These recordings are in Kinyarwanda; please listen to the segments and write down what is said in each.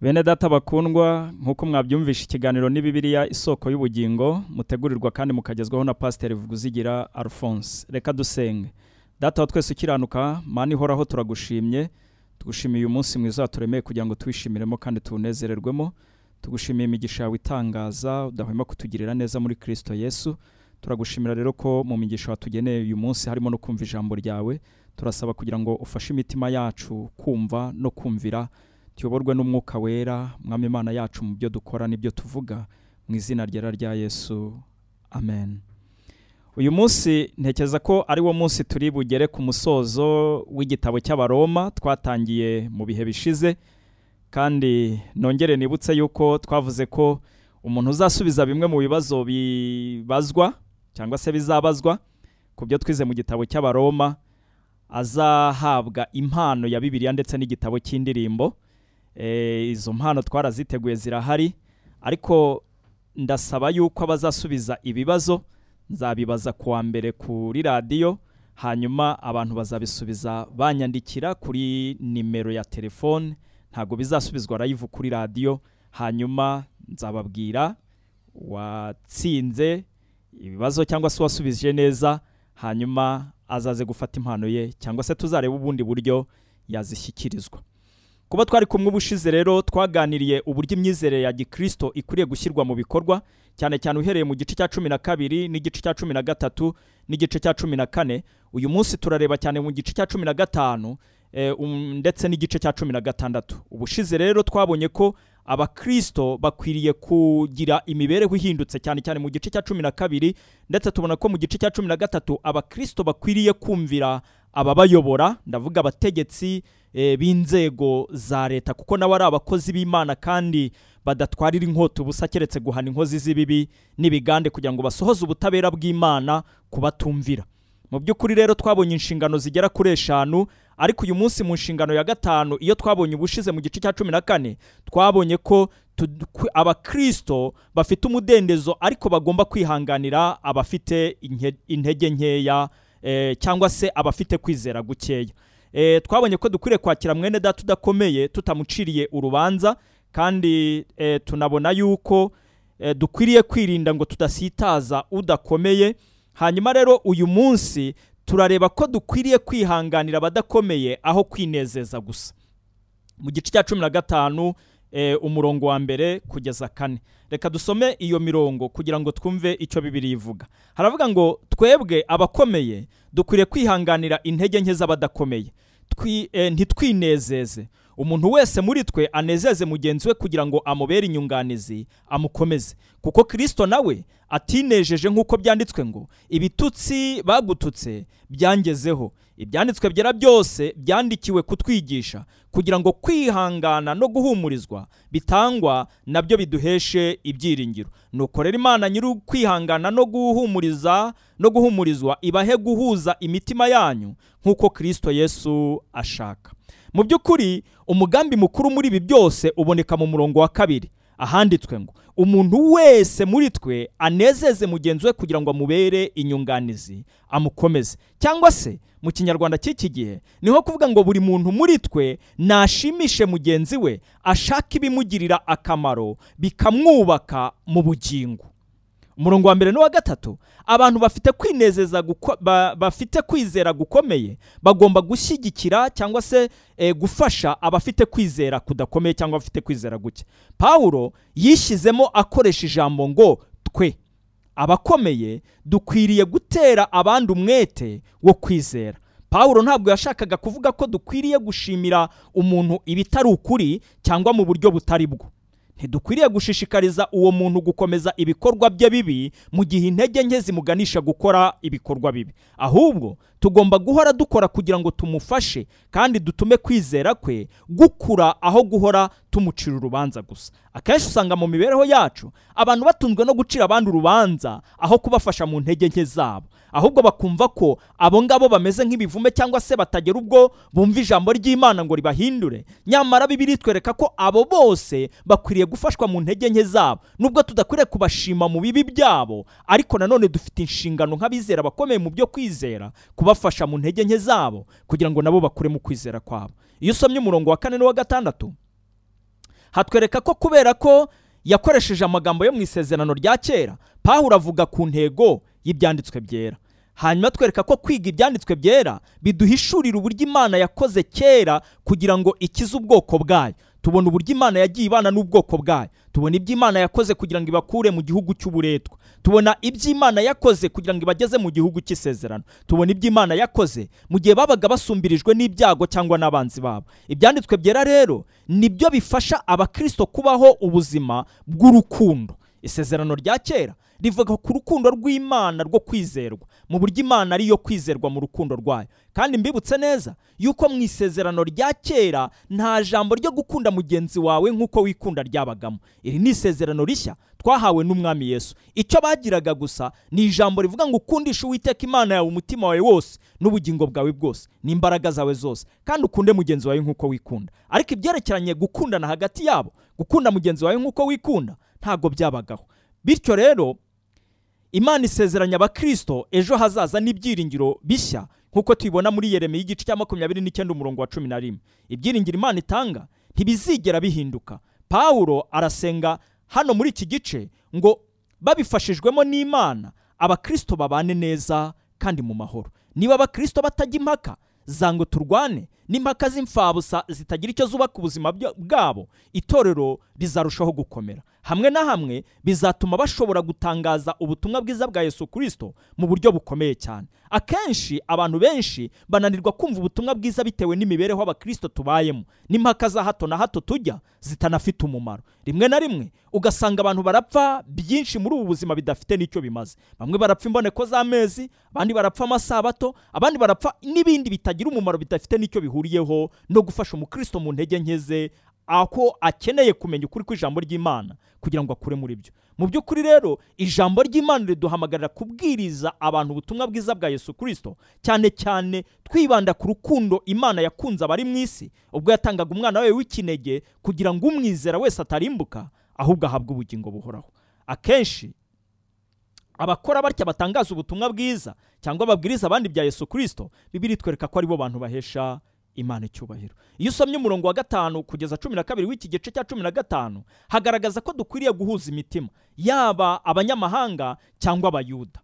bene data bakundwa nk'uko mwabyumvishe ikiganiro ni bibiliya isoko y'ubugingo mutegurirwa kandi mukagezwaho na pasiteri vuguzigira alphonse. Reka dusenge. Data wa twese ukiranuka mani ihoraho turagushimye. Tugushimiye uyu munsi mwiza waturemeye kugira ngo tuwishimiremo kandi tuwunezererwemo tugushimiye imigisha yawe itangaza udahwema kutugirira neza muri kirisito yesu. Turagushimira rero ko mu migisha watugeneye uyu munsi harimo no kumva ijambo ryawe. Turasaba kugira ngo ufashe imitima yacu kumva no kumvira. Tuyoborwe n'umwuka wera mwami imana yacu mu byo dukora n'ibyo tuvuga mu izina ryera rya yesu. Amen. Uyu munsi ntekereza ko ari wo munsi turi bugere ku musozo w'igitabo cy'abaroma twatangiye mu bihe bishize kandi nongere nibutse yuko twavuze ko umuntu uzasubiza bimwe mu bibazo bibazwa cyangwa se bizabazwa ku byo twize mu gitabo cy'abaroma azahabwa impano ya bibiliya ndetse n'igitabo cy'indirimbo. Izo mpano twaraziteguye zirahari ariko ndasaba yuko abazasubiza ibibazo nzabibaza ku wa mbere kuri radiyo hanyuma abantu bazabisubiza banyandikira kuri nimero ya telefone ntabwo bizasubizwa live kuri radiyo hanyuma nzababwira watsinze ibibazo cyangwa se uwasubije neza hanyuma azaze gufata impano ye cyangwa se tuzarebe ubundi buryo yazishyikirizwa. Kuba twari kumwe ubushize rero twaganiriye uburyo imyizerere ya gikirisito ikwiriye gushyirwa mu bikorwa cyane cyane uhereye mu gice cya cumi na kabiri n'igice cya cumi na gatatu n'igice cya cumi na kane. Uyu munsi turareba cyane mu gice cya cumi na gatanu ndetse n'igice cya cumi na gatandatu. Ubushize rero twabonye ko abakirisito bakwiriye kugira imibereho ihindutse cyane cyane mu gice cya cumi na kabiri ndetse tubona ko mu gice cya cumi na gatatu abakirisito bakwiriye kumvira ababayobora ndavuga abategetsi b'inzego za leta kuko nabo ari abakozi b'imana kandi badatwarira inkota ubusa keretse guhana inkozi z'ibibi n'ibigande kugira ngo basohoze ubutabera bw'imana ku batumvira. Mu by'ukuri rero twabonye inshingano zigera kuri eshanu ariko uyu munsi mu nshingano ya gatanu iyo twabonye ubushize mu gice cya cumi na kane twabonye ko abakirisito bafite umudendezo ariko bagomba kwihanganira abafite intege nkeya cyangwa se abafite kwizera gukeya. Twabonye ko dukwiriye kwakira mwene data udakomeye tutamuciriye urubanza kandi tunabona yuko dukwiriye kwirinda ngo tudasitaza udakomeye. Hanyuma rero uyu munsi turareba ko dukwiriye kwihanganira abadakomeye aho kwinezeza gusa. Mu gice cya cumi na gatanu umurongo wa mbere kugeza kane. Reka dusome iyo mirongo kugira ngo twumve icyo bibiri ivuga. Haravuga ngo twebwe abakomeye dukwiriye kwihanganira intege nke z'abadakomeye. Ntitwinezeze. Umuntu wese muri twe anezeze mugenzi we kugira ngo amubere inyunganizi amukomeze. Kuko kirisito nawe atinejeje nk'uko byanditswe ngo ibitutsi bagututse byangezeho. Ibyanditswe byera byose byandikiwe kutwigisha kugira ngo kwihangana no guhumurizwa bitangwa na byo biduheshe ibyiringiro. Nuko rero imana nyiri kwihangana no guhumuriza no guhumurizwa ibahe guhuza imitima yanyu nk'uko kirisito yesu ashaka. Mu by'ukuri umugambi mukuru muri ibi byose uboneka mu murongo wa kabiri. Ahanditswe ngo umuntu wese muri twe anezeze mugenzi we kugira ngo amubere inyunganizi amukomeze. Cyangwa se mu kinyarwanda cy'iki gihe ni ho kuvuga ngo buri muntu muri twe nashimishe mugenzi we ashaka ibimugirira akamaro bikamwubaka mu bugingo. Umurongo wa mbere n'uwa gatatu abantu bafite kwinezeza bafite kwizera gukomeye bagomba gushyigikira cyangwa se gufasha abafite kwizera kudakomeye cyangwa abafite kwizera guke. Pawulo yishyizemo akoresha ijambo ngo twe. Abakomeye dukwiriye gutera abandi umwete wo kwizera. Pawulo ntabwo yashakaga kuvuga ko dukwiriye gushimira umuntu ibitari ukuri cyangwa mu buryo butari bwo. Ntidukwiriye gushishikariza uwo muntu gukomeza ibikorwa bye bibi mu gihe intege nke zimuganisha gukora ibikorwa bibi. Ahubwo tugomba guhora dukora kugira ngo tumufashe kandi dutume kwizera kwe gukura aho guhora tumucira urubanza gusa. Akenshi usanga mu mibereho yacu abantu batunzwe no gucira abandi urubanza aho kubafasha mu ntege nke zabo. Ahubwo bakumva ko abo ngabo bameze nk'ibivume cyangwa se batagera ubwo bumva ijambo ry'imana ngo ribahindure. Nyamara bibiri twereka ko abo bose bakwiriye gufashwa mu ntege nke zabo. Nubwo tudakwiriye kubashima mu bibi byabo ariko nanone dufite inshingano nk'abizera bakomeye mu byo kwizera kubafasha mu ntege nke zabo kugira ngo nabo bakure mu kwizera kwabo. Iyo usomye umurongo wa kane n'uwa gatandatu hatwereka ko kubera ko yakoresheje amagambo yo mu isezerano rya kera pawulo avuga ku ntego y'ibyanditswe byera. Hanyuma twereka ko kwiga ibyanditswe byera biduhishurira uburyo imana yakoze kera kugira ngo ikize ubwoko bwayo. Tubona uburyo imana yagiye ibana n'ubwoko bwayo. Tubona ibyo imana yakoze kugira ngo ibakure mu gihugu cy'uburetwa. Tubona ibyo imana yakoze kugira ngo ibageze mu gihugu cy'isezerano. Tubona ibyo imana yakoze mu gihe babaga basumbirijwe n'ibyago cyangwa n'abanzi babo. Ibyanditswe byera rero ni byo bifasha abakristo kubaho ubuzima bw'urukundo. Isezerano rya kera rivuga ku rukundo rw'imana rwo kwizerwa. Mu buryo imana ariyo kwizerwa mu rukundo rwayo. Kandi mbibutse neza yuko mu isezerano rya kera nta jambo ryo gukunda mugenzi wawe nk'uko wikunda ryabagamo. Iri ni isezerano rishya twahawe n'umwami yesu. Icyo bagiraga gusa ni ijambo rivuga ngo ukundishe uwiteka imana yawe umutima wawe wose n'ubugingo bwawe bwose. N'imbaraga zawe zose. Kandi ukunde mugenzi wawe nk'uko wikunda. Ariko ibyerekeranye gukundana hagati yabo gukunda mugenzi wawe nk'uko wikunda ntabwo byabagaho. Bityo rero imana isezeranya abakristo ejo hazaza n'ibyiringiro bishya nk'uko tubibona muri yeremiya igice cya makumyabiri n'icyenda umurongo wa cumi na rimwe. Ibyiringiro imana itanga ntibizigera bihinduka. Pawulo arasenga hano muri iki gice ngo babifashijwemo n'imana abakristo babane neza kandi mu mahoro. Niba abakristo batajya impaka zango turwane n'impaka z'imfabusa zitagira icyo zubaka ubuzima bwabo itorero rizarushaho gukomera. Hamwe na hamwe bizatuma bashobora gutangaza ubutumwa bwiza bwa yesu kirisito mu buryo bukomeye cyane. Akenshi abantu benshi bananirwa kumva ubutumwa bwiza bitewe n'imibereho abakristo tubayemo. N'impaka za hato na hato tujya zitanafite umumaro. Rimwe na rimwe ugasanga abantu barapfa byinshi muri ubu buzima bidafite n'icyo bimaze. Bamwe barapfa imboneko z'amezi abandi barapfa amasabato abandi barapfa n'ibindi bitagira umumaro bidafite n'icyo bihuriyeho no gufasha umukristo mu ntege nke ze aho akeneye kumenya ukuri kw'ijambo ry'imana kugira ngo akure muri byo. Mu by'ukuri rero ijambo ry'imana riduhamagarira kubwiriza abantu ubutumwa bwiza bwa yesu kirisito cyane cyane twibanda ku rukundo imana yakunze abari mu isi ubwo yatangaga umwana we w'ikinege kugira ngo umwizera wese atarimbuka ahubwo ahabwe ubugingo buhoraho. Akenshi abakora batya batangaza ubutumwa bwiza cyangwa babwiriza abandi bya yesu kirisito bibiri twereka ko ari bo bantu bahesha imana icyubahiro. Iyo usomye umurongo wa gatanu kugeza cumi na kabiri w'iki gice cya cumi na gatanu hagaragaza ko dukwiriye guhuza imitima yaba abanyamahanga cyangwa abayuda.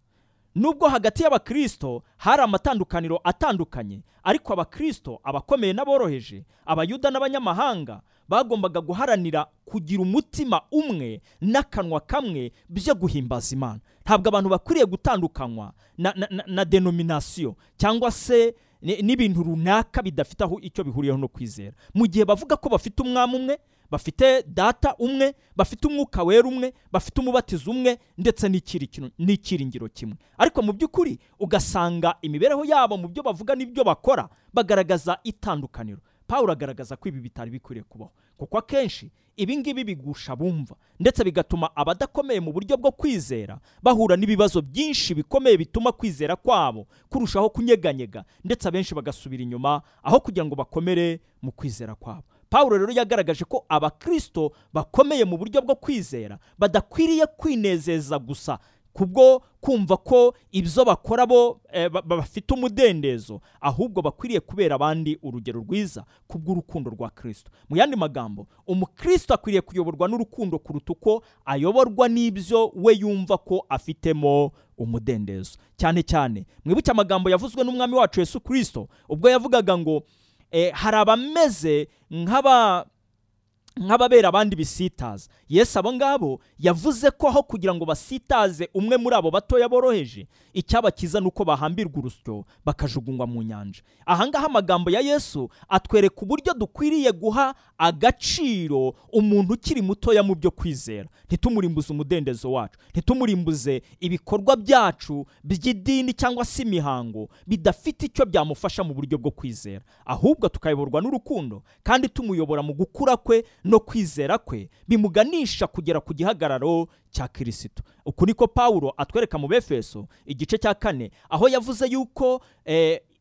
Nubwo hagati y'abakristo hari amatandukaniro atandukanye ariko abakristo abakomeye n'aboroheje abayuda n'abanyamahanga bagombaga guharanira kugira umutima umwe n'akanwa kamwe byo guhimbaza imana. Ntabwo abantu bakwiriye gutandukanywa na denominasiyo cyangwa se n'ibintu runaka bidafite aho icyo bihuriyeho no kwizera. Mu gihe bavuga ko bafite umwami umwe bafite data umwe bafite umwuka wera umwe bafite umubatizo umwe ndetse n'ikiringiro kimwe. Ariko mu by'ukuri ugasanga imibereho yabo mu byo bavuga n'ibyo bakora bagaragaza itandukaniro. Pawulo agaragaza ko ibi bitari bikwiriye kubaho. Kuko akenshi ibi ngibi bigusha bumva ndetse bigatuma abadakomeye mu buryo bwo kwizera bahura n'ibibazo byinshi bikomeye bituma kwizera kwabo kurushaho kunyeganyega ndetse abenshi bagasubira inyuma aho kugira ngo bakomere mu kwizera kwabo. Pawulo rero yagaragaje ko abakristo bakomeye mu buryo bwo kwizera badakwiriye kwinezeza gusa kubwo kumva ko ibyo bakora bo bafite umudendezo ahubwo bakwiriye kubera abandi urugero rwiza kubw'urukundo rwa kirisito mu yandi magambo umukristo akwiriye kuyoborwa n'urukundo kuruta uko ayoborwa n'ibyo we yumva ko afitemo umudendezo. Cyane cyane mwibuke amagambo yavuzwe n'umwami wacu Yesu kirisito ubwo yavugaga ngo hari abameze nk'aba nk'ababera abandi bisitaza. Yesu abo ngabo yavuze ko aho kugira ngo basitaze umwe muri abo batoya boroheje icyabakiza ni uko bahambirwa urusyo bakajugunywa mu nyanja. Ahangaha amagambo ya yesu atwereka uburyo dukwiriye guha agaciro umuntu ukiri mutoya mu byo kwizera. Ntitumurimbuze umudendezo wacu ntitumurimbuze ibikorwa byacu by'idini cyangwa se imihango bidafite icyo byamufasha mu buryo bwo kwizera. Ahubwo tukayoborwa n'urukundo kandi tumuyobora mu gukura kwe no kwizera kwe bimuganisha kugera ku gihagararo cya kirisito uku niko pawulo atwereka mu befeso igice cya kane aho yavuze yuko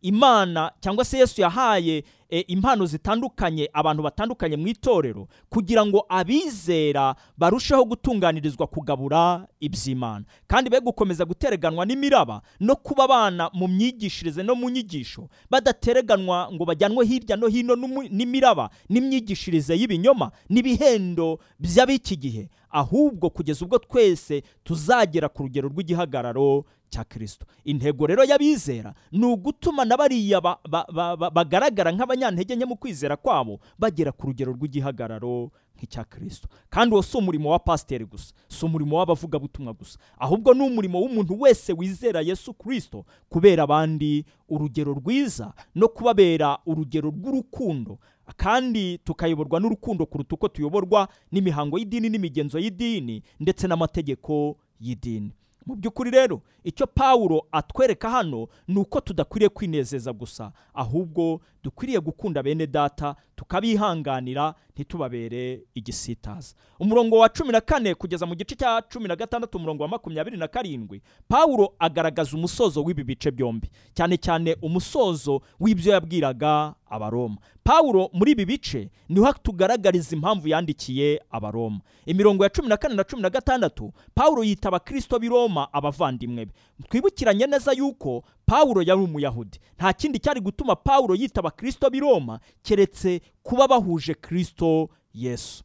imana cyangwa se yesu yahaye impano zitandukanye abantu batandukanye mu itorero kugira ngo abizera barusheho gutunganirizwa kugabura iby'imana. Kandi be gukomeza gutereganwa n'imiraba no kuba abana mu myigishirize no mu nyigisho badatereganwa ngo bajyanwe hirya no hino n'imiraba n'imyigishirize y'ibinyoma n'ibihendo by'ab'iki gihe. Ahubwo kugeza ubwo twese tuzagera ku rugero rw'igihagararo cya kirisito intego rero y'abizera ni ugutuma na bariya ba- ba- ba- ba- bagaragara nk'abanyantege nke mu kwizera kwabo bagera ku rugero rw'igihagararo nk'icya kirisito kandi uwo si umurimo wa pasiteri gusa si umurimo w'abavugabutumwa gusa. Ahubwo ni umurimo w'umuntu wese wizera yesu kirisito kubera abandi urugero rwiza no kubabera urugero rw'urukundo. Kandi tukayoborwa n'urukundo kuruta uko tuyoborwa n'imihango y'idini n'imigenzo y'idini ndetse n'amategeko y'idini. Mu by'ukuri rero icyo pawulo atwereka hano ni uko tudakwiriye kwinezeza gusa ahubwo dukwiriye gukunda bene data tukabihanganira ntitubabere igisitaza. Umurongo wa cumi na kane kugeza mu gice cya cumi na gatandatu umurongo wa makumyabiri na karindwi pawulo agaragaza umusozo w'ibi bice byombi. Cyane cyane umusozo w'ibyo yabwiraga abaroma. Pawulo muri ibi bice ni ho tugaragariza impamvu yandikiye abaroma. Imirongo ya cumi na kane na cumi na gatandatu pawulo yita abakristo b'i roma abavandimwe be. Twibukiranye neza yuko pawulo yari umuyahudi. Nta kindi cyari gutuma pawulo yita abakristo b'i roma keretse kuba bahuje kristo yesu.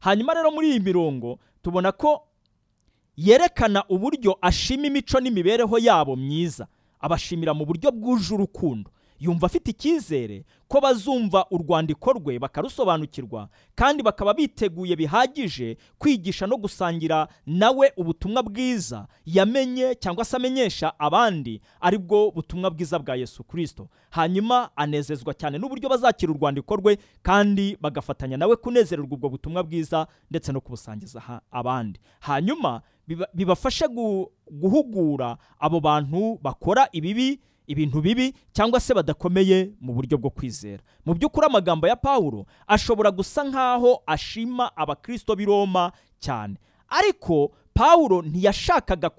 Hanyuma rero muri iyi mirongo tubona ko yerekana uburyo ashima imico n'imibereho yabo myiza. Abashimira mu buryo bwuje urukundo. Yumva afite icyizere ko bazumva urwandiko rwe bakarusobanukirwa kandi bakaba biteguye bihagije kwigisha no gusangira nawe ubutumwa bwiza yamenye cyangwa se amenyesha abandi ari bwo butumwa bwiza bwa yesu kirisito hanyuma anezezwa cyane n'uburyo bazakira urwandiko rwe kandi bagafatanya nawe kunezererwa ubwo butumwa bwiza ndetse no kubusangiza abandi. Hanyuma biba- bibafashe gu- guhugura abo bantu bakora ibibi ibintu bibi cyangwa se badakomeye mu buryo bwo kwizera. Mu by'ukuri amagambo ya pawulo ashobora gusa nk'aho ashima abakristo b'i roma cyane. Ariko pawulo ntiyashakaga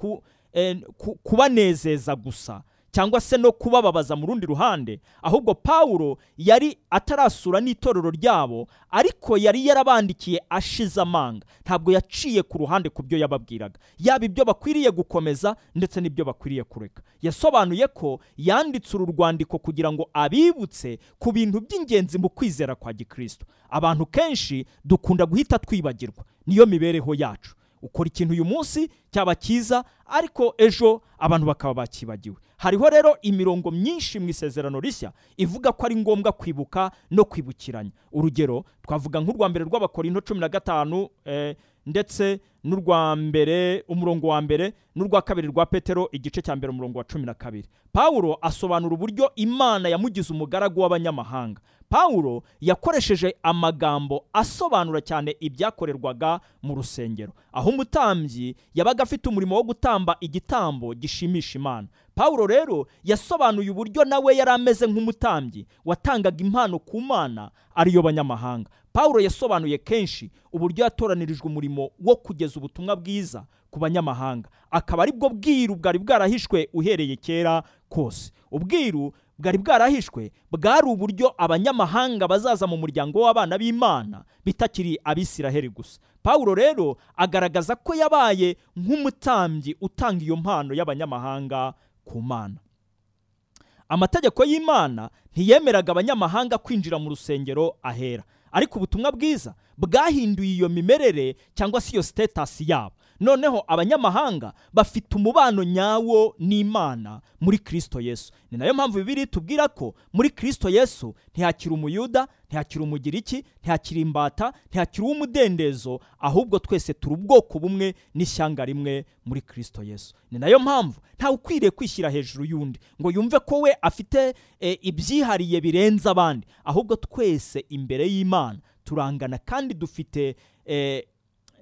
eh, ku, kubanezeza gusa. Cyangwa se no kubababaza mu rundi ruhande ahubwo pawulo yari atarasura n'itorero ryabo ariko yari yarabandikiye ashize amanga. Ntabwo yaciye ku ruhande ku byo yababwiraga. Yaba ibyo bakwiriye gukomeza ndetse n'ibyo bakwiriye kureka. Yasobanuye ko yanditse uru rwandiko kugira ngo abibutse ku bintu by'ingenzi mu kwizera kwa gikristo. Abantu kenshi dukunda guhita twibagirwa. Niyo mibereho yacu. Ukora ikintu uyu munsi cyaba cyiza ariko ejo abantu bakaba bakibagiwe. Hariho rero imirongo myinshi mu isezerano rishya ivuga ko ari ngombwa kwibuka no kwibukiranya. Urugero twavuga nk'urwa mbere rw'abakorinto cumi na gatanu eh, ndetse n'urwa mbere umurongo wa mbere n'urwa kabiri rwa petero igice cya mbere umurongo wa cumi na kabiri. Pawulo asobanura uburyo imana yamugize umugaragu w'abanyamahanga. Pawulo yakoresheje amagambo asobanura cyane ibyakorerwaga mu rusengero. Aho umutambyi yabaga afite umurimo wo gutamba igitambo gishimisha imana. Pawulo rero yasobanuye uburyo nawe yari ameze nk'umutambyi watangaga impano ku mana ariyo banyamahanga. Pawulo yasobanuye kenshi uburyo yatoranirijwe umurimo wo kugeza ubutumwa bwiza ku banyamahanga. Akaba ari bwo bwiru bwari bwarahishwe uhereye kera kose. Ubwiru bwari bwarahishwe bwari uburyo abanyamahanga bazaza mu muryango w'abana b'imana bitakiri abisiraheli gusa. Pawulo rero agaragaza ko yabaye nk'umutambyi utanga iyo mpano y'abanyamahanga ku mana. Amategeko y'imana ntiyemeraga abanyamahanga kwinjira mu rusengero ahera. Ariko ubutumwa bwiza bwahinduye iyo mimerere cyangwa se iyo sitetasi yabo. Noneho abanyamahanga bafite umubano nyawo n'imana muri kirisito yesu. Ni na yo mpamvu bibiri tubwira ko muri kirisito yesu ntihakiri umuyuda ntihakiri umugiriki ntihakiri imbata ntihakiri uw'umudendezo ahubwo twese turi ubwoko bumwe n'ishyanga rimwe muri kirisito yesu. Ni na yo mpamvu ntawe ukwiriye kwishyira hejuru y'undi ngo yumve ko we afite e, ibyihariye birenze abandi. Ahubwo twese imbere y'imana turangana kandi dufite e,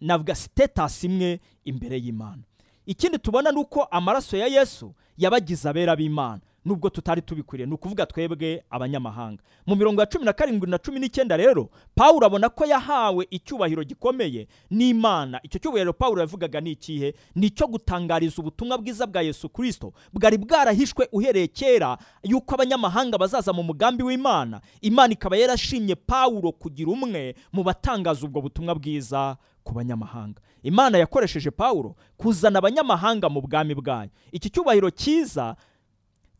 navuga sitetasi imwe imbere y'imana. Ikindi tubona ni uko amaraso ya yesu yabagize abera b'imana. Nubwo tutari tubikwiriye ni ukuvuga twebwe abanyamahanga. Mu mirongo ya cumi na karindwi na cumi n'icyenda rero pawulo abona ko yahawe icyubahiro gikomeye n'imana. Icyo cyubahiro pawulo yavugaga ni ikihe? Ni icyo gutangariza ubutumwa bwiza bwa yesu kirisito bwari bwarahishwe uhereye kera yuko abanyamahanga bazaza mu mugambi w'imana. Imana ikaba yarashimye pawulo kugira umwe mu batangaza ubwo butumwa bwiza ku banyamahanga. Imana yakoresheje pawulo kuzana abanyamahanga mu bwami bwayo. Iki cyubahiro cyiza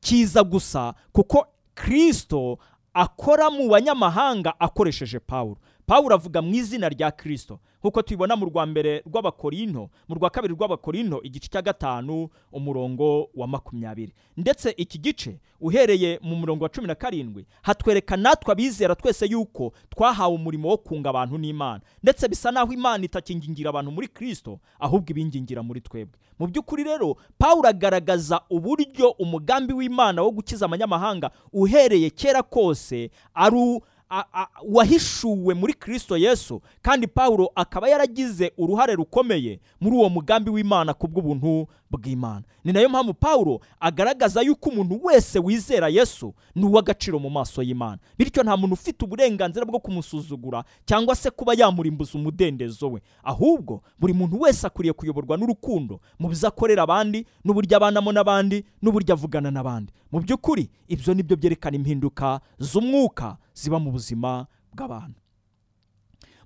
kiza gusa kuko kirisito akora mu banyamahanga akoresheje pawulo. Pawulo avuga mu izina rya kirisito nk'uko tubibona mu rwa mbere rw'abakorinto mu rwa kabiri rw'abakorinto igice cya gatanu umurongo wa makumyabiri. Ndetse iki gice uhereye mu murongo wa cumi na karindwi hatwereka natwe abizera twese yuko twahawe umurimo wo kunga abantu n'imana. Ndetse bisa naho imana itakingingira abantu muri kirisito ahubwo ibingingira muri twebwe. Mu by'ukuri rero pawulo agaragaza uburyo umugambi w'imana wo gukiza abanyamahanga uhereye kera kose ari wahishuwe muri kirisito yesu kandi pawulo akaba yaragize uruhare rukomeye muri uwo mugambi w'imana ku bw'ubuntu bw'imana. Ni na yo mpamvu pawulo agaragaza yuko umuntu wese wizera yesu ni uw'agaciro mu maso y'imana. Bityo nta muntu ufite uburenganzira bwo kumusuzugura cyangwa se kuba yamurimbuza umudendezo we. Ahubwo buri muntu wese akwiriye kuyoborwa n'urukundo mu byo akorera abandi n'uburyo abanamo n'abandi n'uburyo avugana n'abandi. Mu by'ukuri ibyo ni byo byerekana impinduka z'umwuka ziba mu buzima bw'abantu.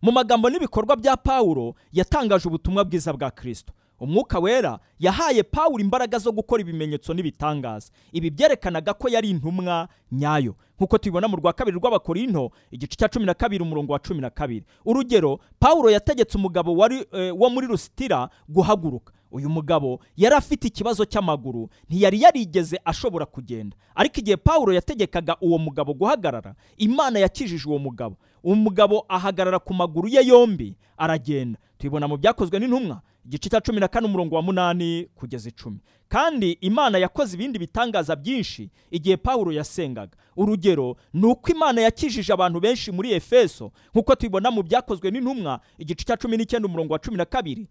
Mu magambo n'ibikorwa bya pawulo yatangaje ubutumwa bwiza bwa kirisito umwuka wera yahaye pawulo imbaraga zo gukora ibimenyetso n'ibitangaza. Ibi byerekanaga ko yari intumwa nyayo. Nk'uko tubibona mu rwa kabiri rw'abakorinto igice cya cumi na kabiri umurongo wa cumi na kabiri. Urugero pawulo yategetse umugabo wari wo muri rusitira guhaguruka. Uyu mugabo yari afite ikibazo cy'amaguru ntiyari yarigeze ashobora kugenda. Ariko igihe pawulo yategekaga uwo mugabo guhagarara imana yakijije uwo mugabo. Uwo mugabo ahagarara ku maguru ye yombi aragenda. Tubibona mu byakozwe n'intumwa. Igice cya cumi na kane umurongo wa munani kugeza icumi. Kandi imana yakoze ibindi bitangaza byinshi igihe pawulo yasengaga. Urugero ni uko imana yakijije abantu benshi muri efeso nk'uko tubibona mu byakozwe n'intumwa igice cya cumi n'icyenda umurongo wa cumi na kabiri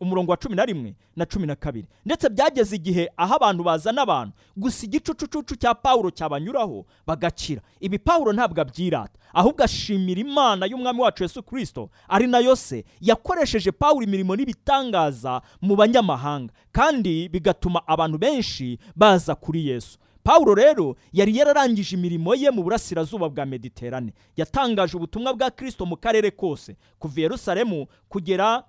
umurongo wa cumi na rimwe na cumi na kabiri. Ndetse byageze igihe aho abantu bazana abantu gusa igicucucucu cya pawulo cyabanyuraho bagakira. Ibi pawulo ntabwo abyirata. Ahubwo ashimira imana y'umwami wacu yesu kirisito ari na yo se. Yakoresheje pawulo imirimo n'ibitangaza mu banyamahanga. Kandi bigatuma abantu benshi baza kuri yesu. Pawulo rero yari yararangije imirimo ye mu burasirazuba bwa mediterane. Yatangaje ubutumwa bwa kirisito mu karere kose. Kuva yerusalemu kugera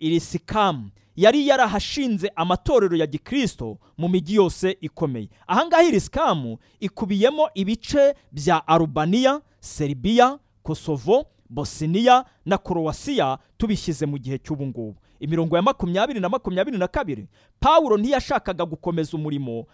iri sikamu yari yarahashinze amatorero ya gikirisito mu mijyi yose ikomeye. Ahangaha iri sikamu ikubiyemo ibice bya arubaniya seribiya kosovo bosiniya na korowasiya tubishyize mu gihe cy'ubu ngubu. Imirongo ya makumyabiri na makumyabiri na kabiri pawulo ntiyashakaga gukomeza umurimo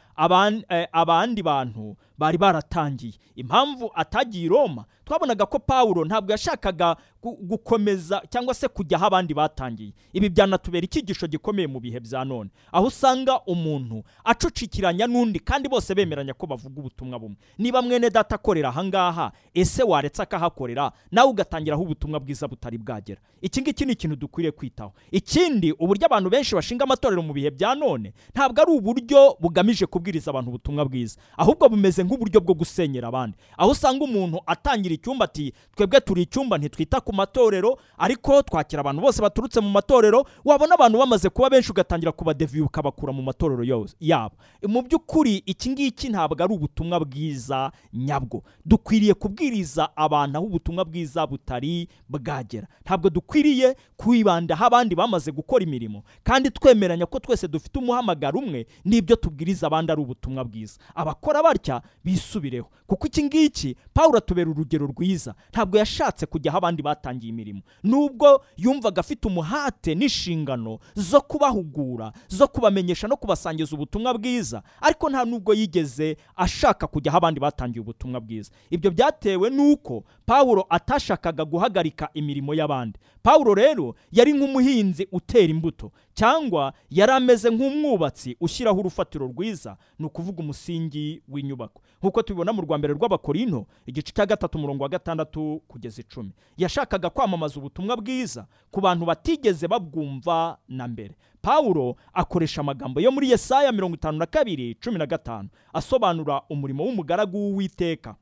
abandi bantu bari baratangiye. Impamvu atagiye i roma twabonaga ko pawulo ntabwo yashakaga gukomeza cyangwa se kujya aho abandi batangiye. Ibi byanatubera icyigisho gikomeye mu bihe bya none. Aho usanga umuntu acucikiranya n'undi kandi bose bemeranya ko bavuga ubutumwa bumwe. Niba mwene data akorera ahangaha ese waretse akahakorera nawe ugatangiraho ubutumwa bwiza butari bwagera. Iki ngiki ni ikintu dukwiriye kwitaho. Ikindi uburyo abantu benshi bashinga amatorero mu bihe bya none ntabwo ari uburyo bugamije kubwiriza abantu ubutumwa bwiza. Ahubwo bumeze nk'uburyo bwo gusenyera abandi. Aho usanga umuntu atangira icyumba ati twebwe turi icyumba ntitwita ku matorero ariko twakira abantu bose baturutse mu matorero wabona abantu bamaze kuba benshi ugatangira kubadeviye ukabakura mu matorero yabo. Mu by'ukuri iki ngiki ntabwo ari ubutumwa bwiza nyabwo. Dukwiriye kubwiriza abantu aho ubutumwa bwiza butari bwagera. Ntabwo dukwiriye kwibanda aho abandi bamaze gukora imirimo. Kandi twemeranya ko twese dufite umuhamagaro umwe n'ibyo tubwiriza abandi ari ubutumwa bwiza. Abakora batya bisubireho kuko iki ngiki pawulo atubera urugero rwiza. Ntabwo yashatse kujya aho abandi batangiye imirimo. Nubwo yumvaga afite umuhate n'inshingano zo kubahugura zo kubamenyesha no kubasangiza ubutumwa bwiza ariko nta nubwo yigeze ashaka kujya aho abandi batangiye ubutumwa bwiza. Ibyo byatewe n'uko pawulo atashakaga guhagarika imirimo y'abandi. Pawulo rero yari nk'umuhinzi utera imbuto cyangwa yari ameze nk'umwubatsi ushyiraho urufatiro rwiza ni ukuvuga umusingi w'inyubako. Nk'uko tubibona mu rwa mbere rw'abakorinto igice cya gatatu umurongo wa gatandatu kugeza icumi. Yashakaga kwamamaza ubutumwa bwiza ku bantu batigeze babwumva na mbere. Pawulo akoresha amagambo yo muri yesaya mirongo itanu na kabiri cumi na gatanu asobanura umurimo w'umugaragu w'uwiteka.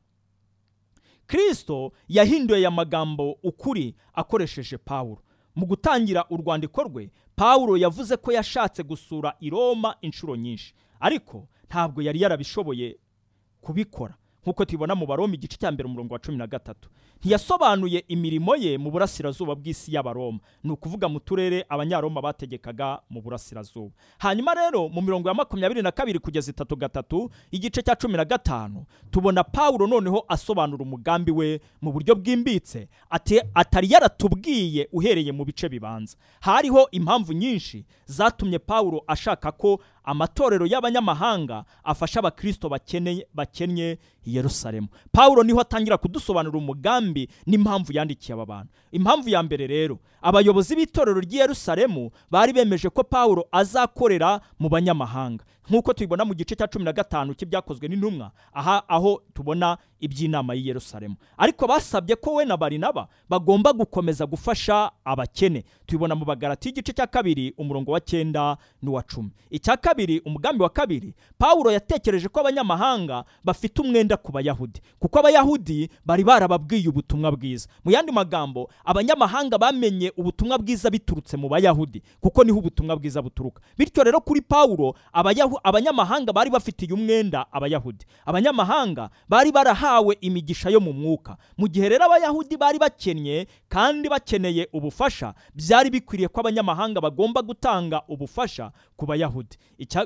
Kirisito yahinduye aya magambo ukuri akoresheje pawulo. Mu gutangira urwandiko rwe pawulo yavuze ko yashatse gusura i roma inshuro nyinshi. Ariko ntabwo yari yarabishoboye kubikora. Nk'uko tubibona mu baroma igice cya mbere umurongo wa cumi na gatatu. Ntiyasobanuye imirimo ye mu burasirazuba bw'isi y'abaroma. Ni ukuvuga mu turere abanyaroma bategekaga mu burasirazuba. Hanyuma rero mu mirongo ya makumyabiri na kabiri kugeza itatu gatatu igice cya cumi na gatanu tubona pawulo noneho asobanura umugambi we mu buryo bwimbitse atari yaratubwiye uhereye mu bice bibanza. Hariho impamvu nyinshi zatumye pawulo ashaka ko amatorero y'abanyamahanga afasha abakristo bakennye i yerusalemu. Pawulo ni ho atangira kudusobanurira umugambi n'impamvu yandikiye aba bantu. Impamvu ya mbere rero abayobozi b'itorero ry'i yerusalemu bari bemeje ko pawulo azakorera mu banyamahanga. Nk'uko tubibona mu gice cya cumi na gatanu cy'ibyakozwe n'intumwa aha aho tubona iby'inama y'i yerusalemu. Ariko basabye ko we na barinaba bagomba gukomeza gufasha abakene. Tubibona mu bagarati y'igice cya kabiri umurongo wa cyenda n'uwa cumi. Icya kabiri umugambi wa kabiri pawulo yatekereje ko abanyamahanga bafite umwenda ku bayahudi. Kuko abayahudi bari barababwiye ubutumwa bwiza. Mu yandi magambo abanyamahanga bamenye ubutumwa bwiza biturutse mu bayahudi kuko ni ho ubutumwa bwiza buturuka. Bityo rero kuri pawulo abanyamahanga bari bafitiye umwenda abayahudi. Abanyamahanga bari barahawe imigisha yo mu mwuka. Mu gihe rero abayahudi bari bakennye kandi bakeneye ubufasha byari bikwiriye ko abanyamahanga bagomba gutanga ubufasha ku bayahudi.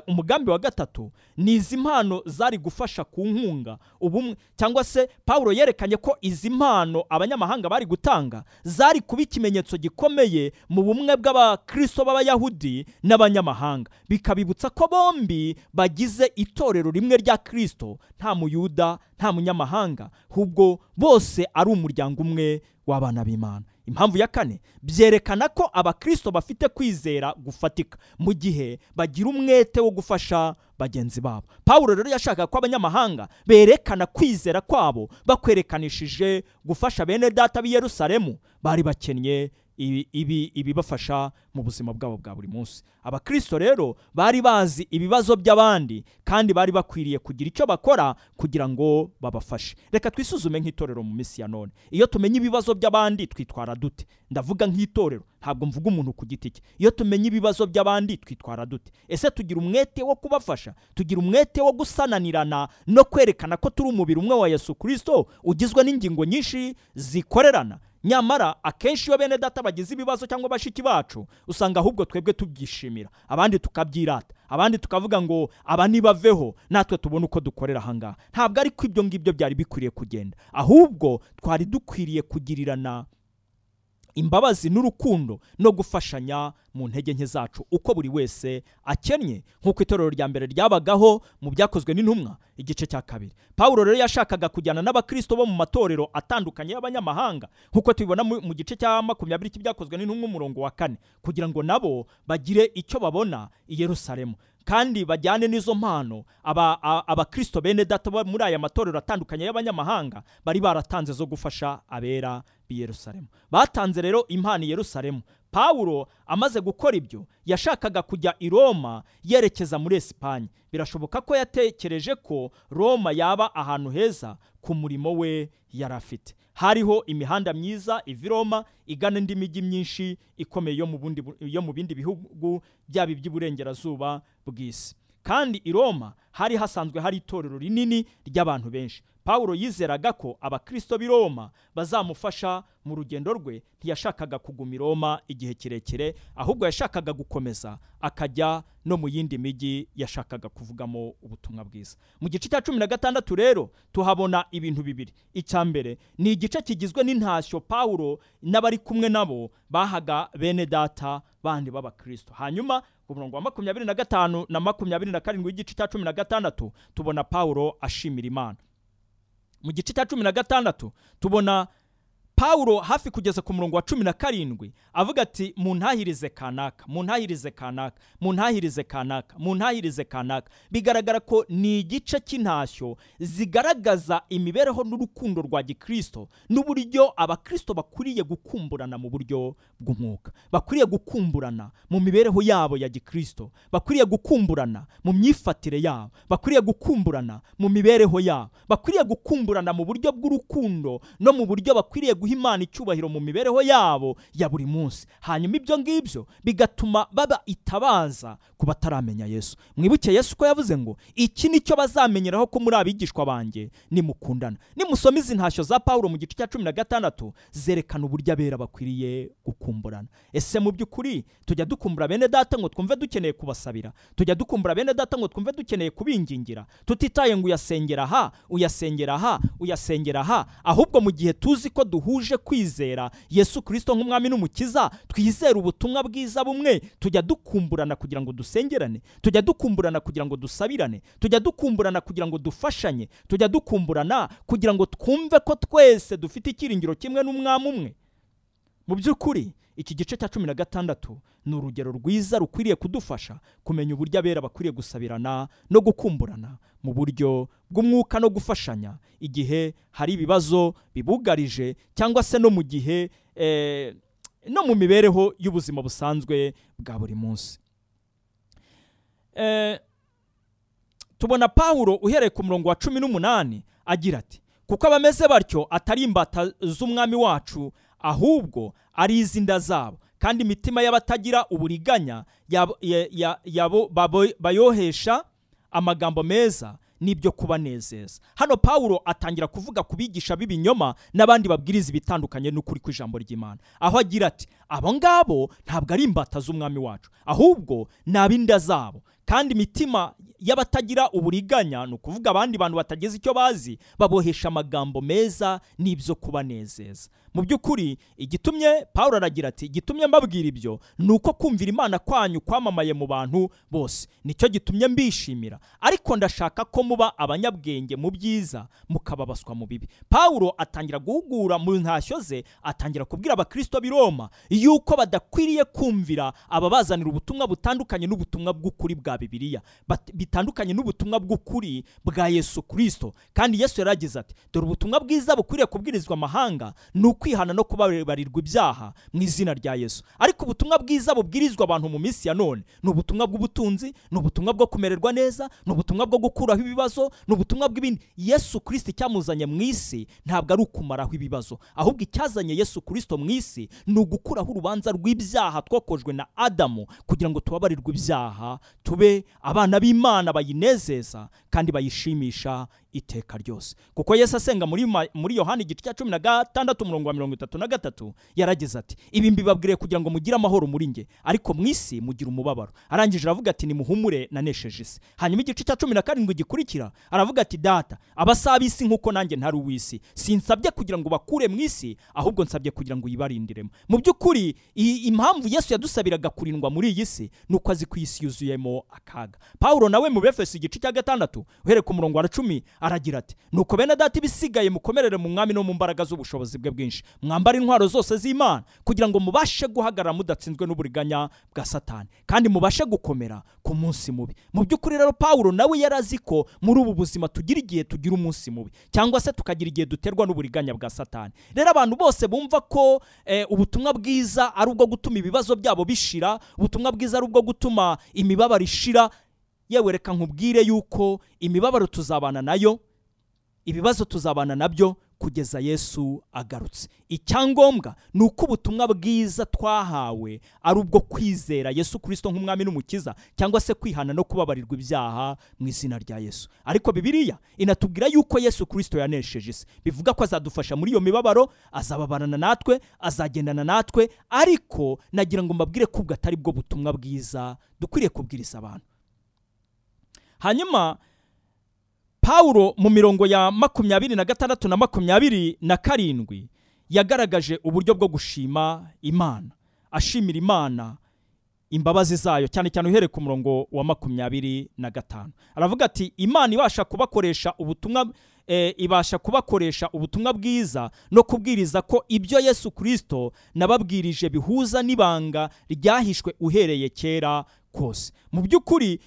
Umugambi wa gatatu ni izi mpano zari gufasha ku nkunga ubumwe cyangwa se pawulo yerekanye ko izi mpano abanyamahanga bari gutanga zari kuba ikimenyetso gikomeye mu bumwe bw'abakristo b'abayahudi n'abanyamahanga. Bikabibutsa ko bombi bagize itorero rimwe rya kristo nta muyuda nta munyamahanga ahubwo bose ari umuryango umwe w'abana b'imana. Impamvu ya kane byerekana ko abakristo bafite kwizera gufatika mu gihe bagira umwete wo gufasha bagenzi babo. Pawulo rero yashakaga ko abanyamahanga berekana kwizera kwabo bakwerekanishije gufasha bene data b'i yerusalemu bari bakennye ibibafasha mu buzima bwabo bwa buri munsi. Abakristo rero bari bazi ibibazo by'abandi kandi bari bakwiriye kugira icyo bakora kugira ngo babafashe. Reka twisuzume nk'itorero mu minsi ya none. Iyo tumenye ibibazo by'abandi twitwara dute? Ndavuga nk'itorero ntabwo mvuga umuntu ku giti cye. Iyo tumenye ibibazo by'abandi twitwara dute? Ese tugira umwete wo kubafasha? Tugira umwete wo gusananirana no kwerekana ko turi umubiri umwe wa yesu kirisito ugizwe n'ingingo nyinshi zikorerana. Nyamara akenshi iyo bene data bagize ibibazo cyangwa bashiki bacu usanga ahubwo twebwe tubyishimira abandi tukabyirata abandi tukavuga ngo aba nibaveho natwe tubone uko dukorera ahangaha ntabwo ariko ibyo ngibyo byari bikwiriye kugenda. Ahubwo twari dukwiriye kugirirana imbabazi n'urukundo no gufashanya mu ntege nke zacu. Uko buri wese akennye nk'uko itorero rya mbere ryabagaho mu byakozwe n'intumwa igice cya kabiri. Pawulo rero yashakaga kujyana n'abakristo bo mu matorero atandukanye y'abanyamahanga nk'uko tubibona mu gice cya makumyabiri cy'ibyakozwe n'intumwa umurongo wa kane. Kugira ngo nabo bagire icyo babona i yerusalemu. Kandi bajyane n'izo mpano abakristo bene data muri aya matorero atandukanye y'abanyamahanga bari baratanze zo gufasha abera b'i yerusalemu. Batanze rero impano i yerusalemu. Pawulo amaze gukora ibyo yashakaga kujya i roma yerekeza muri esipanye. Birashoboka ko yatekereje ko roma yaba ahantu heza ku murimo we yari afite. Hariho imihanda myiza iva i roma igana indi mijyi myinshi ikomeye yo mu bindi bihugu byaba iby'iburengerazuba bw'isi. Kandi i roma hari hasanzwe hari itorero rinini ry'abantu benshi. Pawulo yizeraga ko abakristo b'i roma bazamufasha mu rugendo rwe ntiyashakaga kuguma i roma igihe kirekire ahubwo yashakaga gukomeza akajya no mu yindi mijyi yashakaga kuvugamo ubutumwa bwiza. Mu gice cya cumi na gatandatu rero tuhabona ibintu bibiri. Icya mbere ni igice kigizwe n'intashyo pawulo n'abari kumwe nabo bahaga bene data bandi b'abakristo. Hanyuma ku murongo wa makumyabiri na gatanu na makumyabiri na karindwi w'igice cya cumi na gatandatu tubona pawulo ashimira imana. Mu gice cya cumi na gatandatu tubona pawulo hafi kugeza ku murongo wa cumi na karindwi avuga ati muntahirize kanaka muntahirize kanaka muntahirize kanaka muntahirize kanaka. Bigaragara ko ni igice cy'intashyo zigaragaza imibereho n'urukundo rwa gikristo n'uburyo abakristo bakwiriye gukumburana mu buryo bw'umwuka bakwiriye gukumburana mu mibereho yabo ya gikristo bakwiriye gukumburana mu myifatire yabo bakwiriye gukumburana mu mibereho yabo bakwiriye gukumburana mu buryo bw'urukundo no mu buryo bakwiriye guha imana icyubahiro mu mibereho yabo ya buri munsi. Hanyuma ibyo ngibyo bigatuma baba itabaza ku bataramenya yesu. Mwibuke yesu ko yavuze ngo iki ni cyo bazamenyeraho ko muri abigishwa banjye nimukundana. Nimusoma izi ntashyo za pawulo mu gice cya cumi na gatandatu zerekana uburyo abera bakwiriye gukumburana. Ese mu by'ukuri tujya dukumbura bene data ngo twumve dukeneye kubasabira? Tujya dukumbura bene data ngo twumve dukeneye kubingingira? Tutitaye ngo uyasengera aha uyasengera aha uyasengera aha ahubwo mu gihe tuzi ko duhuje kwizera yesu kirisito nk'umwami n'umukiza twizera ubutumwa bwiza bumwe tujya dukumburana kugira ngo dusengerane tujya dukumburana kugira ngo dusabirane tujya dukumburana kugira ngo dufashanye tujya dukumburana kugira ngo twumve ko twese dufite icyiringiro kimwe n'umwami umwe. Mu by'ukuri iki gice cya cumi na gatandatu ni urugero rwiza rukwiriye kudufasha kumenya uburyo abera bakwiriye gusabirana no gukumburana mu buryo bw'umwuka no gufashanya igihe hari ibibazo bibugarije cyangwa se no mu gihe eh, no mu mibereho y'ubuzima busanzwe bwa buri munsi. Eh, tubona pawulo uhereye ku murongo wa cumi n'umunani agira ati kuko abameze batyo atari imbata z'umwami wacu ahubwo ari iz'inda zabo. Kandi imitima y'abatagira uburiganya bayohesha amagambo meza n'ibyo kubanezeza. Hano pawulo atangira kuvuga ku bigisha b'ibinyoma n'abandi babwiriza ibitandukanye n'ukuri kw'ijambo ry'imana. Aho agira ati abo ngabo ntabwo ari imbata z'umwami wacu ahubwo ni ab'inda zabo. Kandi imitima y'abatagira uburiganya ni ukuvuga abandi bantu batagize icyo bazi babohesha amagambo meza n'ibyo kubanezeza. Mu by'ukuri igitumye pawulo aragira ati igitumye mbabwira ibyo ni uko kumvira imana kwanyu kwamamaye mu bantu bose. Nicyo gitumye mbishimira. Ariko ndashaka ko muba abanyabwenge mu byiza mukababaswa mu bibi. Pawulo atangira guhugura mu ntashyo ze atangira kubwira abakristo b'i roma yuko badakwiriye kumvira ababazanira ubutumwa butandukanye n'ubutumwa bw'ukuri bwa bibiliya bitandukanye n'ubutumwa bw'ukuri bwa yesu kristo. Kandi yesu yaragize ati dore ubutumwa bwiza bukwiriye kubwirizwa amahanga ni ukwihana no kubabarirwa ibyaha mu izina rya yesu. Ariko ubutumwa bwiza bubwirizwa abantu mu minsi ya none. Ni ubutumwa bw'ubutunzi ni ubutumwa bwo kumererwa neza ni ubutumwa bwo gukuraho ibibazo ni ubutumwa bw'ibindi. Yesu kristo icyamuzanye mu isi ntabwo ari ukumaraho ibibazo. Ahubwo icyazanye yesu kristo mu isi ni ugukuraho urubanza rw'ibyaha twokojwe na adamu kugira ngo tubabarirwe ibyaha tube abana b'imana bayinezeza kandi bayishimisha iteka ryose. Kuko yesu asenga muri yohani igice cya cumi na gatandatu umurongo wa mirongo itatu na gatatu yaragize ati ibi mbibabwiriye kugira ngo mugire amahoro muri nge ariko mu isi mugira umubabaro. Arangije aravuga ati nimuhumure nanesheje isi hanyuma igice cya cumi na karindwi gikurikira aravuga ati data abasaba isi nk'uko nanjye ntari uw'isi. Sinsabye kugira ngo bakure mu isi ahubwo nsabye kugira ngo uyibarindiremo mu by'ukuri impamvu yesu yadusabiraga kurindwa muri iyi si ni uko azi ko iyi si yuzuyemo akaga. Pawulo nawe mu befeso igice cya gatandatu uhereye ku murongo wa cumi aragira ati nuko bene data ibisigaye mukomerere mu mwami no mu mbaraga z'ubushobozi bwe bwinshi. Mwambare intwaro zose z'imana kugira ngo mubashe guhagarara mudatsinzwe n'uburiganya bwa satani. Kandi mubashe gukomera ku munsi mubi. Mu by'ukuri rero pawulo nawe yari azi ko muri ubu buzima tugira igihe tugira umunsi mubi cyangwa se tukagira igihe duterwa n'uburiganya bwa satani. Rero abantu bose bumva ko eh, ubutumwa bwiza ari ubwo gutuma ibibazo byabo bishira ubutumwa bwiza ari ubwo gutuma imibabaro ishira. Yewe reka nkubwire yuko imibabaro tuzabana na yo ibibazo tuzabana na byo kugeza yesu agarutse. Icyangombwa ni uko ubutumwa bwiza twahawe ari ubwo kwizera yesu kirisito nk'umwami n'umukiza cyangwa se kwihana no kubabarirwa ibyaha mu izina rya yesu. Ariko bibiliya inatubwira yuko yesu kirisito yanesheje isi. Bivuga ko azadufasha muri iyo mibabaro azababarana natwe azagendana natwe ariko nagira ngo mbabwire ko ubwo atari bwo butumwa bwiza dukwiriye kubwiriza abantu. Hanyuma pawulo mu mirongo ya makumyabiri na gatandatu na makumyabiri na karindwi yagaragaje uburyo bwo gushima imana. Ashimira imana imbabazi zayo cyane cyane uhereye ku murongo wa makumyabiri na gatanu. Aravuga ati imana ibasha kubakoresha ubutumwa eh, ibasha kubakoresha ubutumwa bwiza no kubwiriza ko ibyo yesu kirisito nababwirije bihuza n'ibanga ryahishwe uhereye kera kose. Mu by'ukuri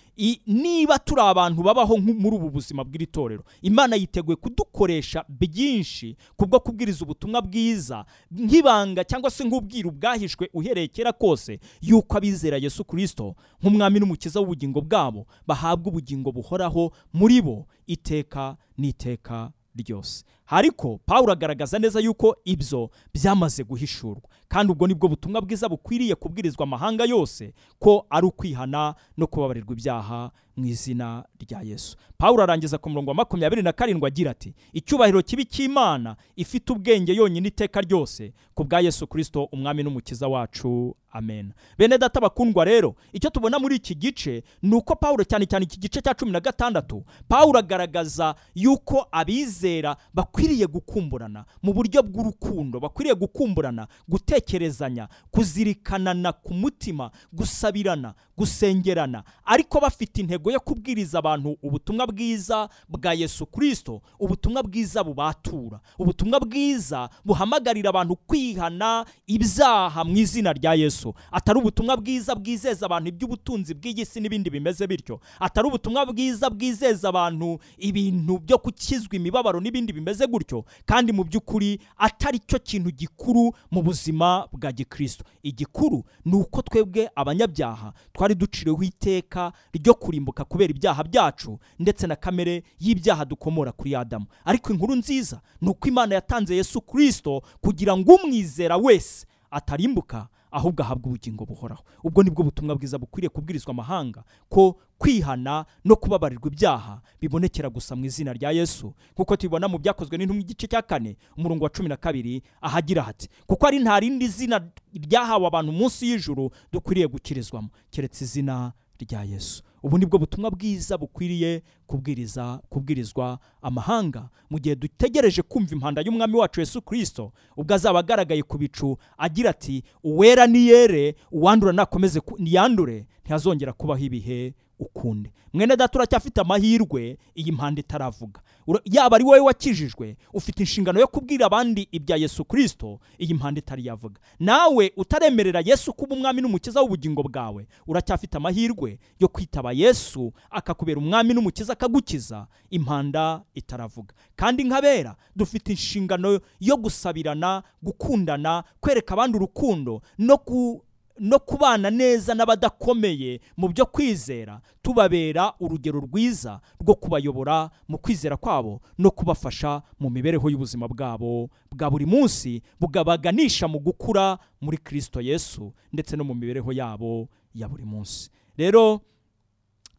niba turi abantu babaho muri ubu buzima bw'iri torero imana yiteguye kudukoresha byinshi kubwo kubwiriza ubutumwa bwiza nk'ibanga cyangwa se nk'ubwiru bwahishwe uhereye kera kose yuko abizera yesu kirisito nk'umwami n'umukiza w'ubugingo bwabo bahabwa ubugingo buhoraho muri bo iteka n'iteka ryose. Ariko pawulo agaragaza neza yuko ibyo byamaze guhishurwa. Kandi ubwo ni bwo butumwa bwiza bukwiriye kubwirizwa amahanga yose ko ari ukwihana no kubabarirwa ibyaha mu izina rya yesu. Pawulo arangiza ku murongo wa makumyabiri na karindwi agira ati icyubahiro kibi cy'imana ifite ubwenge yonyine iteka ryose ku bwa yesu kirisito umwami n'umukiza wacu. Amen. Bene data bakundwa rero icyo tubona muri iki gice ni uko pawulo cyane cyane iki gice cya cumi na gatandatu pawulo agaragaza yuko abizera bakwiriye gukumburana mu buryo bw'urukundo bakwiriye gukumburana gutekerezanya kuzirikanana ku mutima gusabirana gusengerana. Ariko bafite intego yo kubwiriza abantu ubutumwa bwiza bwa yesu kirisito ubutumwa bwiza bubatura ubutumwa bwiza buhamagarira abantu kwihana ibyaha mu izina rya yesu. Atari ubutumwa bwiza bwizeza abantu iby'ubutunzi bw'iyi si n'ibindi bimeze bityo. Atari ubutumwa bwiza bwizeza abantu ibintu byo gukizwa imibabaro n'ibindi bimeze gutyo. Kandi mu by'ukuri atari cyo kintu gikuru mu buzima bwa gikristo. Igikuru ni uko twebwe abanyabyaha twari duciriweho iteka ryo kurimbuka kubera ibyaha byacu ndetse na kamere y'ibyaha dukomora kuri adamu. Ariko inkuru nziza ni uko imana yatanze yesu kirisito kugira ngo umwizera wese atarimbuka ahubwo ahabwa ubugingo buhoraho. Ubwo ni bwo butumwa bwiza bukwiriye kubwirizwa amahanga ko kwihana no kubabarirwa ibyaha bibonekera gusa mu izina rya yesu. Nk'uko tubibona mu byakozwe n'intumwa igice cya kane umurongo wa cumi na kabiri ahagira hati kuko ari nta rindi zina ryahawe abantu munsi y'ijuru dukwiriye gukirizwamo. Keretse izina rya yesu. Ubu ni bwo butumwa bwiza bukwiriye kubwiriza kubwirizwa amahanga. Mu gihe dutegereje kumva impanda y'umwami wacu yesu kirisito ubwo azaba agaragaye ku bicu agira ati uwera niyere uwandura nakomeze niyandure ntihazongera kubaho ibihe ukundi. Mwene data uracyafite amahirwe iyi mpanda itaravuga. Yaba ari wowe wakijijwe ufite inshingano yo kubwira abandi ibya yesu kirisito iyi mpanda itari yavuga. Nawe utaremerera yesu kuba umwami n'umukiza w'ubugingo bwawe uracyafite amahirwe yo kwitaba yesu akakubera umwami n'umukiza akagukiza impanda itaravuga. Kandi nk'abera dufite inshingano yo gusabirana gukundana kwereka abandi urukundo no ku no kubana neza n'abadakomeye mu byo kwizera tubabera urugero rwiza rwo kubayobora mu kwizera kwabo no kubafasha mu mibereho y'ubuzima bwabo bwa buri munsi bugabaganisha mu gukura muri kirisito yesu ndetse no mu mibereho yabo ya buri munsi. Rero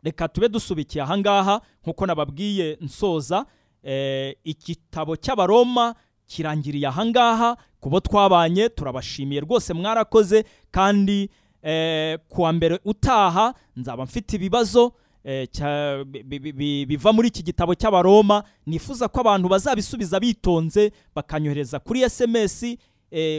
reka tube dusubikiye ahangaha nk'uko nababwiye nsoza eh, igitabo cy'abaroma kirangiriye ahangaha ku bo twabanye turabashimiye rwose mwarakoze kandi eh, kuwa mbere utaha nzaba mfite ibibazo eh, biva muri iki gitabo cy'abaroma nifuza ko abantu bazabisubiza bitonze bakanyohereza kuri eh,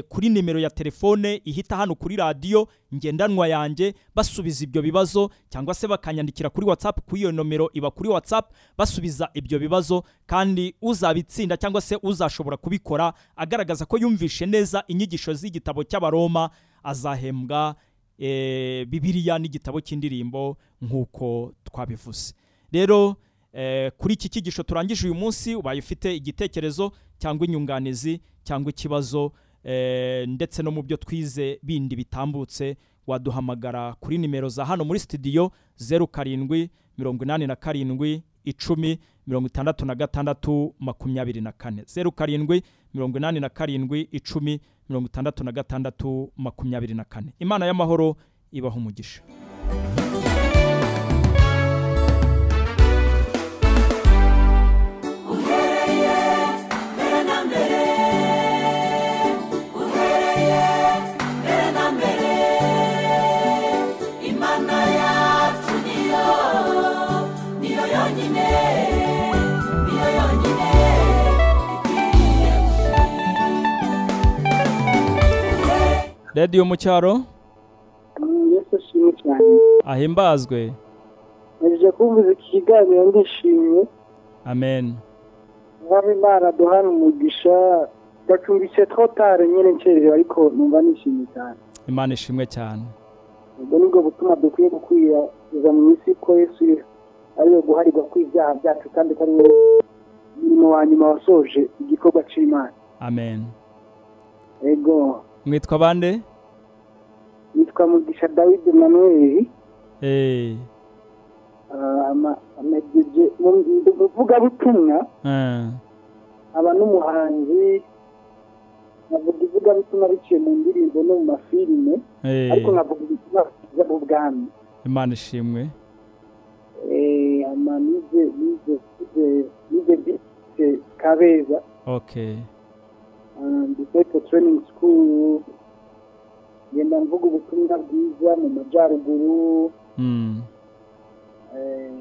kuri nimero ya telefone ihita hano kuri radiyo ngendanwa yanjye basubiza ibyo bibazo cyangwa se bakanyandikira kuri whatsapp kuri iyo nomero iba kuri whatsapp basubiza ibyo bibazo. Kandi uzabitsinda cyangwa se uzashobora kubikora agaragaza ko yumvishe neza inyigisho z'igitabo cy'abaroma azahembwa eh, bibiliya n'igitabo cy'indirimbo nk'uko twabivuze. Rero eh, kuri iki cyigisho turangije uyu munsi ubaye ufite igitekerezo cyangwa inyunganizi cyangwa ikibazo eh, ndetse no mu byo twize bindi bitambutse waduhamagara kuri nimero za hano muri studio zeru karindwi mirongo inani na karindwi icumi mirongo itandatu na gatandatu makumyabiri na kane. Zeru karindwi mirongo inani na karindwi icumi mirongo itandatu na gatandatu makumyabiri na kane. Imana y'amahoro ibaho umugisha. Radiyo mu cyaro yesu ashimwe cyane. Ahimbazwe. Naje kumvuza iki kiganiro ndishimye. Amen. Mwami imana duhana umugisha ndacumbitse trotare nyine ncererewe ariko numva nishimye cyane. Imana ishimwe cyane. Ubwo ni bwo butuma dukwiye gukwiza mu isi ko yesu ari we guharirwa kw'ibyaha byacu kandi ko ari we murimo wa nyuma wasoje igikorwa cy'imana amen. Ego. Mwitwa bande? Yitwa mugisha Eh, amegeje mu ivugabutumwa eh, aba n'umuhanzi nkavuga ivugabutumwa biciye mu ndirimbo no mu mafilime ariko nkavuga ubutumwa bwiza bw'ubwami imana ishimwe. Eh, nize nize nize nize kabeza. Okay. Ndetse training school. Ngenda mvuga ubutumwa bwiza mu majyaruguru. Mm, eh,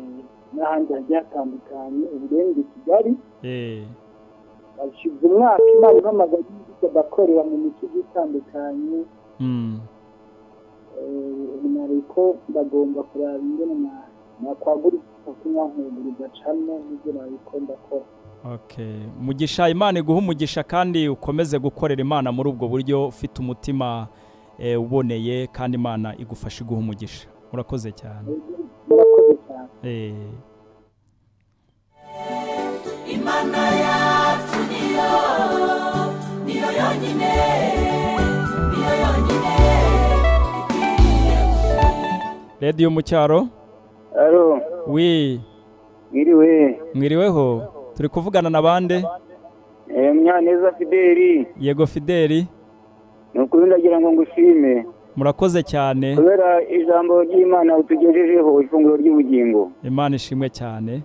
n'ahandi hagiye hatandukanye uburenga i kigali. Eh, bashize umwaka imana ihamagaye bagakorera mu mico igiye itandukanye. Mm, nariko ndagomba kuraba ingene na- nakwagura ubutumwa nkuguriza cano n'ibyo nariko ndakora. Mugisha imana iguha umugisha kandi ukomeze gukorera imana muri ubwo buryo ufite umutima eh, uboneye kandi imana igufasha iguha umugisha. Urakoze cyane murakoze cyane. Eh, imana yacu niyo niyo yonyine niyo yonyine. Radiyo mu cyaro? Mwiriwe. Mwiriweho? Turi kuvugana na bande? Munyaneza fideli. Yego fideli. Ni ukuri ndagira ngo ngushime. Murakoze cyane. Kubera ijambo ry'imana utugejejeho ifunguro ry'ubugingo. Imana ishimwe cyane.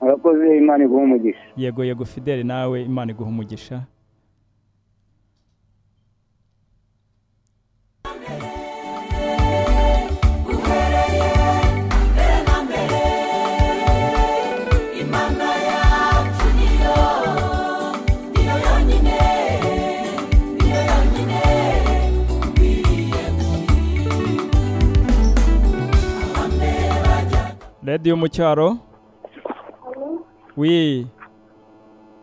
Murakoze imana iguha umugisha. Yego yego fideli nawe imana iguha umugisha. Radiyo mu cyaro wi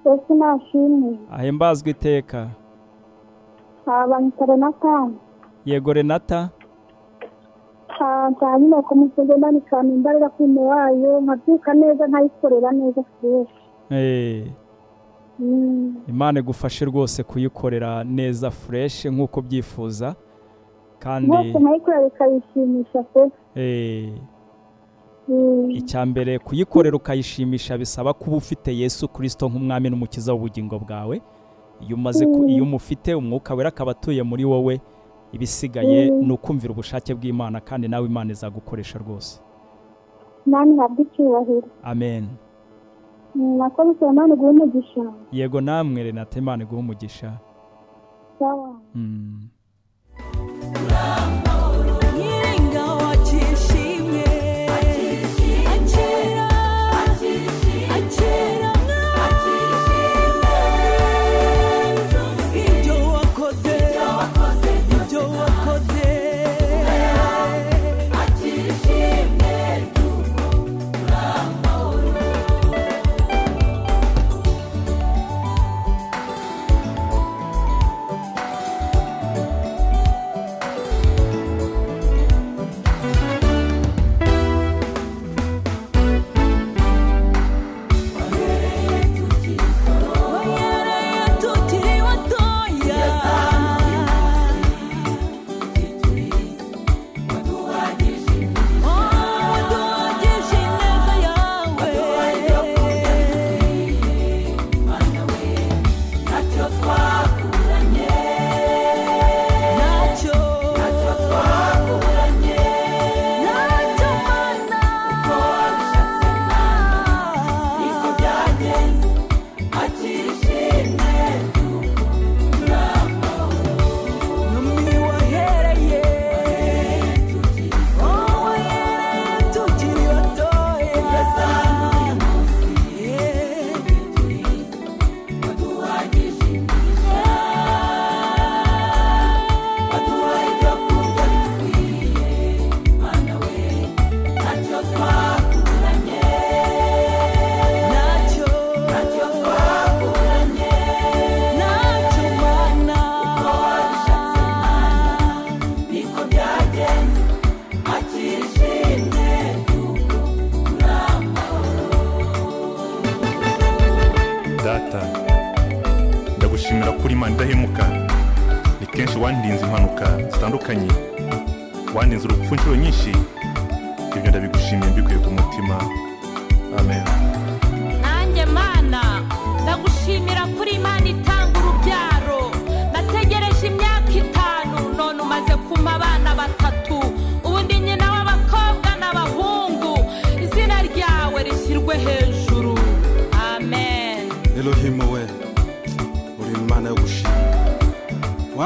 ese nashimwe ahimbazwe iteka. Abanyitare na kane yego renata. Nshanyine ku musego ndanikana imbaraga kwime wayo nkabyuka neza nkayikorera neza fureshi Eh, imana igufashe rwose kuyikorera neza fureshi nk'uko byifuza kandi bose nkayikorera ikayishimisha pe. Eh, icya mbere kuyikorera ukayishimisha bisaba kuba ufite yesu kirisito nk'umwami n'umukiza w'ubugingo bwawe. Iyo umaze iyo umufite umwuka wera akaba atuye muri wowe. Ibisigaye ni ukumvira ubushake bw'imana kandi nawe imana izagukoresha rwose. Nani habwa icyubahiro. Amen. Nakoze cyane nani guha umugisha. Yego namwe renata imana iguha umugisha. Sawa.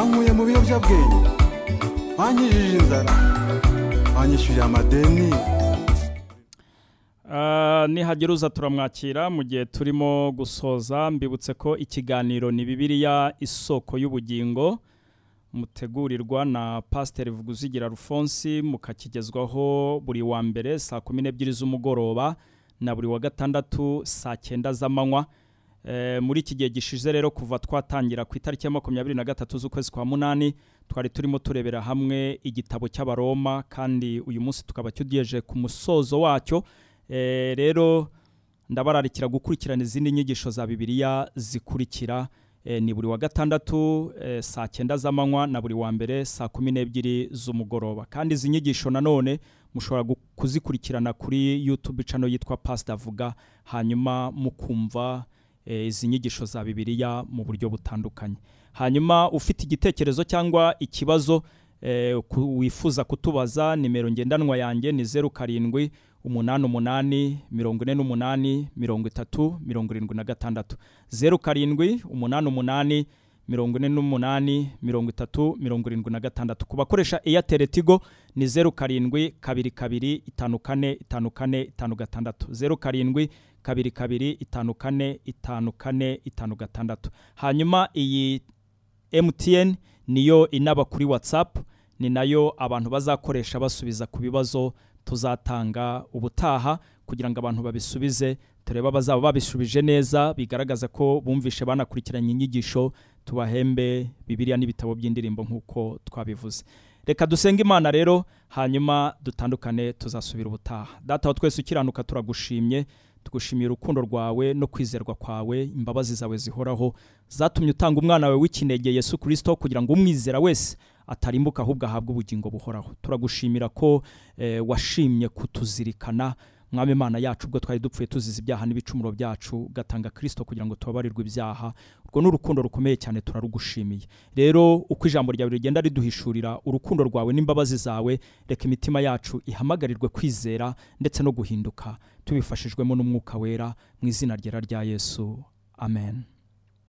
Wankuye mu biyobyabwenge. Wankijije inzara. Wanyishyuriye amadeni. Ah, nihagira uza turamwakira. Mu gihe turimo gusoza mbibutse ko ikiganiro ni bibiliya isoko y'ubugingo. Mutegurirwa na pasiteri vuguzigira rufonsi mukakigezwaho buri wa mbere saa kumi n'ebyiri z'umugoroba na buri wa gatandatu saa cyenda z'amanywa. Muri iki gihe gishize rero kuva twatangira ku itariki ya makumyabiri na gatatu z'ukwezi kwa munani twari turimo turebera hamwe igitabo cy'abaroma kandi uyu munsi tukaba tugejeje ku musozo wacyo. Eh, rero ndabararikira gukurikirana izindi nyigisho za bibiliya zikurikira. Eh, ni buri wa gatandatu eh, saa cyenda z'amanywa na buri wa mbere saa kumi n'ebyiri z'umugoroba. Kandi izi nyigisho nanone mushobora kuzikurikirana kuri youtube channel yitwa pasita vuga hanyuma mukumva eh, izi nyigisho za bibiliya mu buryo butandukanye. Hanyuma ufite igitekerezo cyangwa ikibazo eh, wifuza kutubaza nimero ngendanwa yanjye ni zeru karindwi umunani umunani mirongo ine n'umunani mirongo itatu mirongo irindwi na gatandatu. Zeru karindwi umunani umunani mirongo ine n'umunani mirongo itatu mirongo irindwi na gatandatu. Ku bakoresha eyateri tigo ni zeru karindwi kabiri kabiri itanu kane itanu kane itanu gatandatu. Zeru karindwi kabiri kabiri itanu kane itanu kane itanu gatandatu. Hanyuma iyi MTN niyo inaba kuri WhatsApp ni na yo abantu bazakoresha basubiza ku bibazo tuzatanga ubutaha kugira ngo abantu babisubize turebe abazaba babisubije neza bigaragaza ko bumvishe banakurikiranye inyigisho tubahembe bibiliya n'ibitabo by'indirimbo nk'uko twabivuze. Reka dusenge imana rero hanyuma dutandukane tuzasubira ubutaha. Data twese ukiranuka turagushimye tugushimiye urukundo rwawe no kwizerwa kwawe imbabazi zawe zihoraho. Zatumye utanga umwana wawe w'ikinege yesu kirisito kugira ngo umwizera wese atarimbuka ahubwo ahabwe ubugingo buhoraho. Turagushimira ko eh, washimye kutuzirikana mwami imana yacu ubwo twari dupfuye tuzize ibyaha n'ibicumuro byacu ugatanga kirisito kugira ngo tubabarirwe ibyaha urwo ni urukundo rukomeye cyane turarugushimiye. Rero uko ijambo ryawe rigenda riduhishurira urukundo rwawe n'imbabazi zawe reka imitima yacu ihamagarirwe kwizera ndetse no guhinduka. Tubifashijwemo n'umwuka wera mu izina ryera rya yesu. Amen.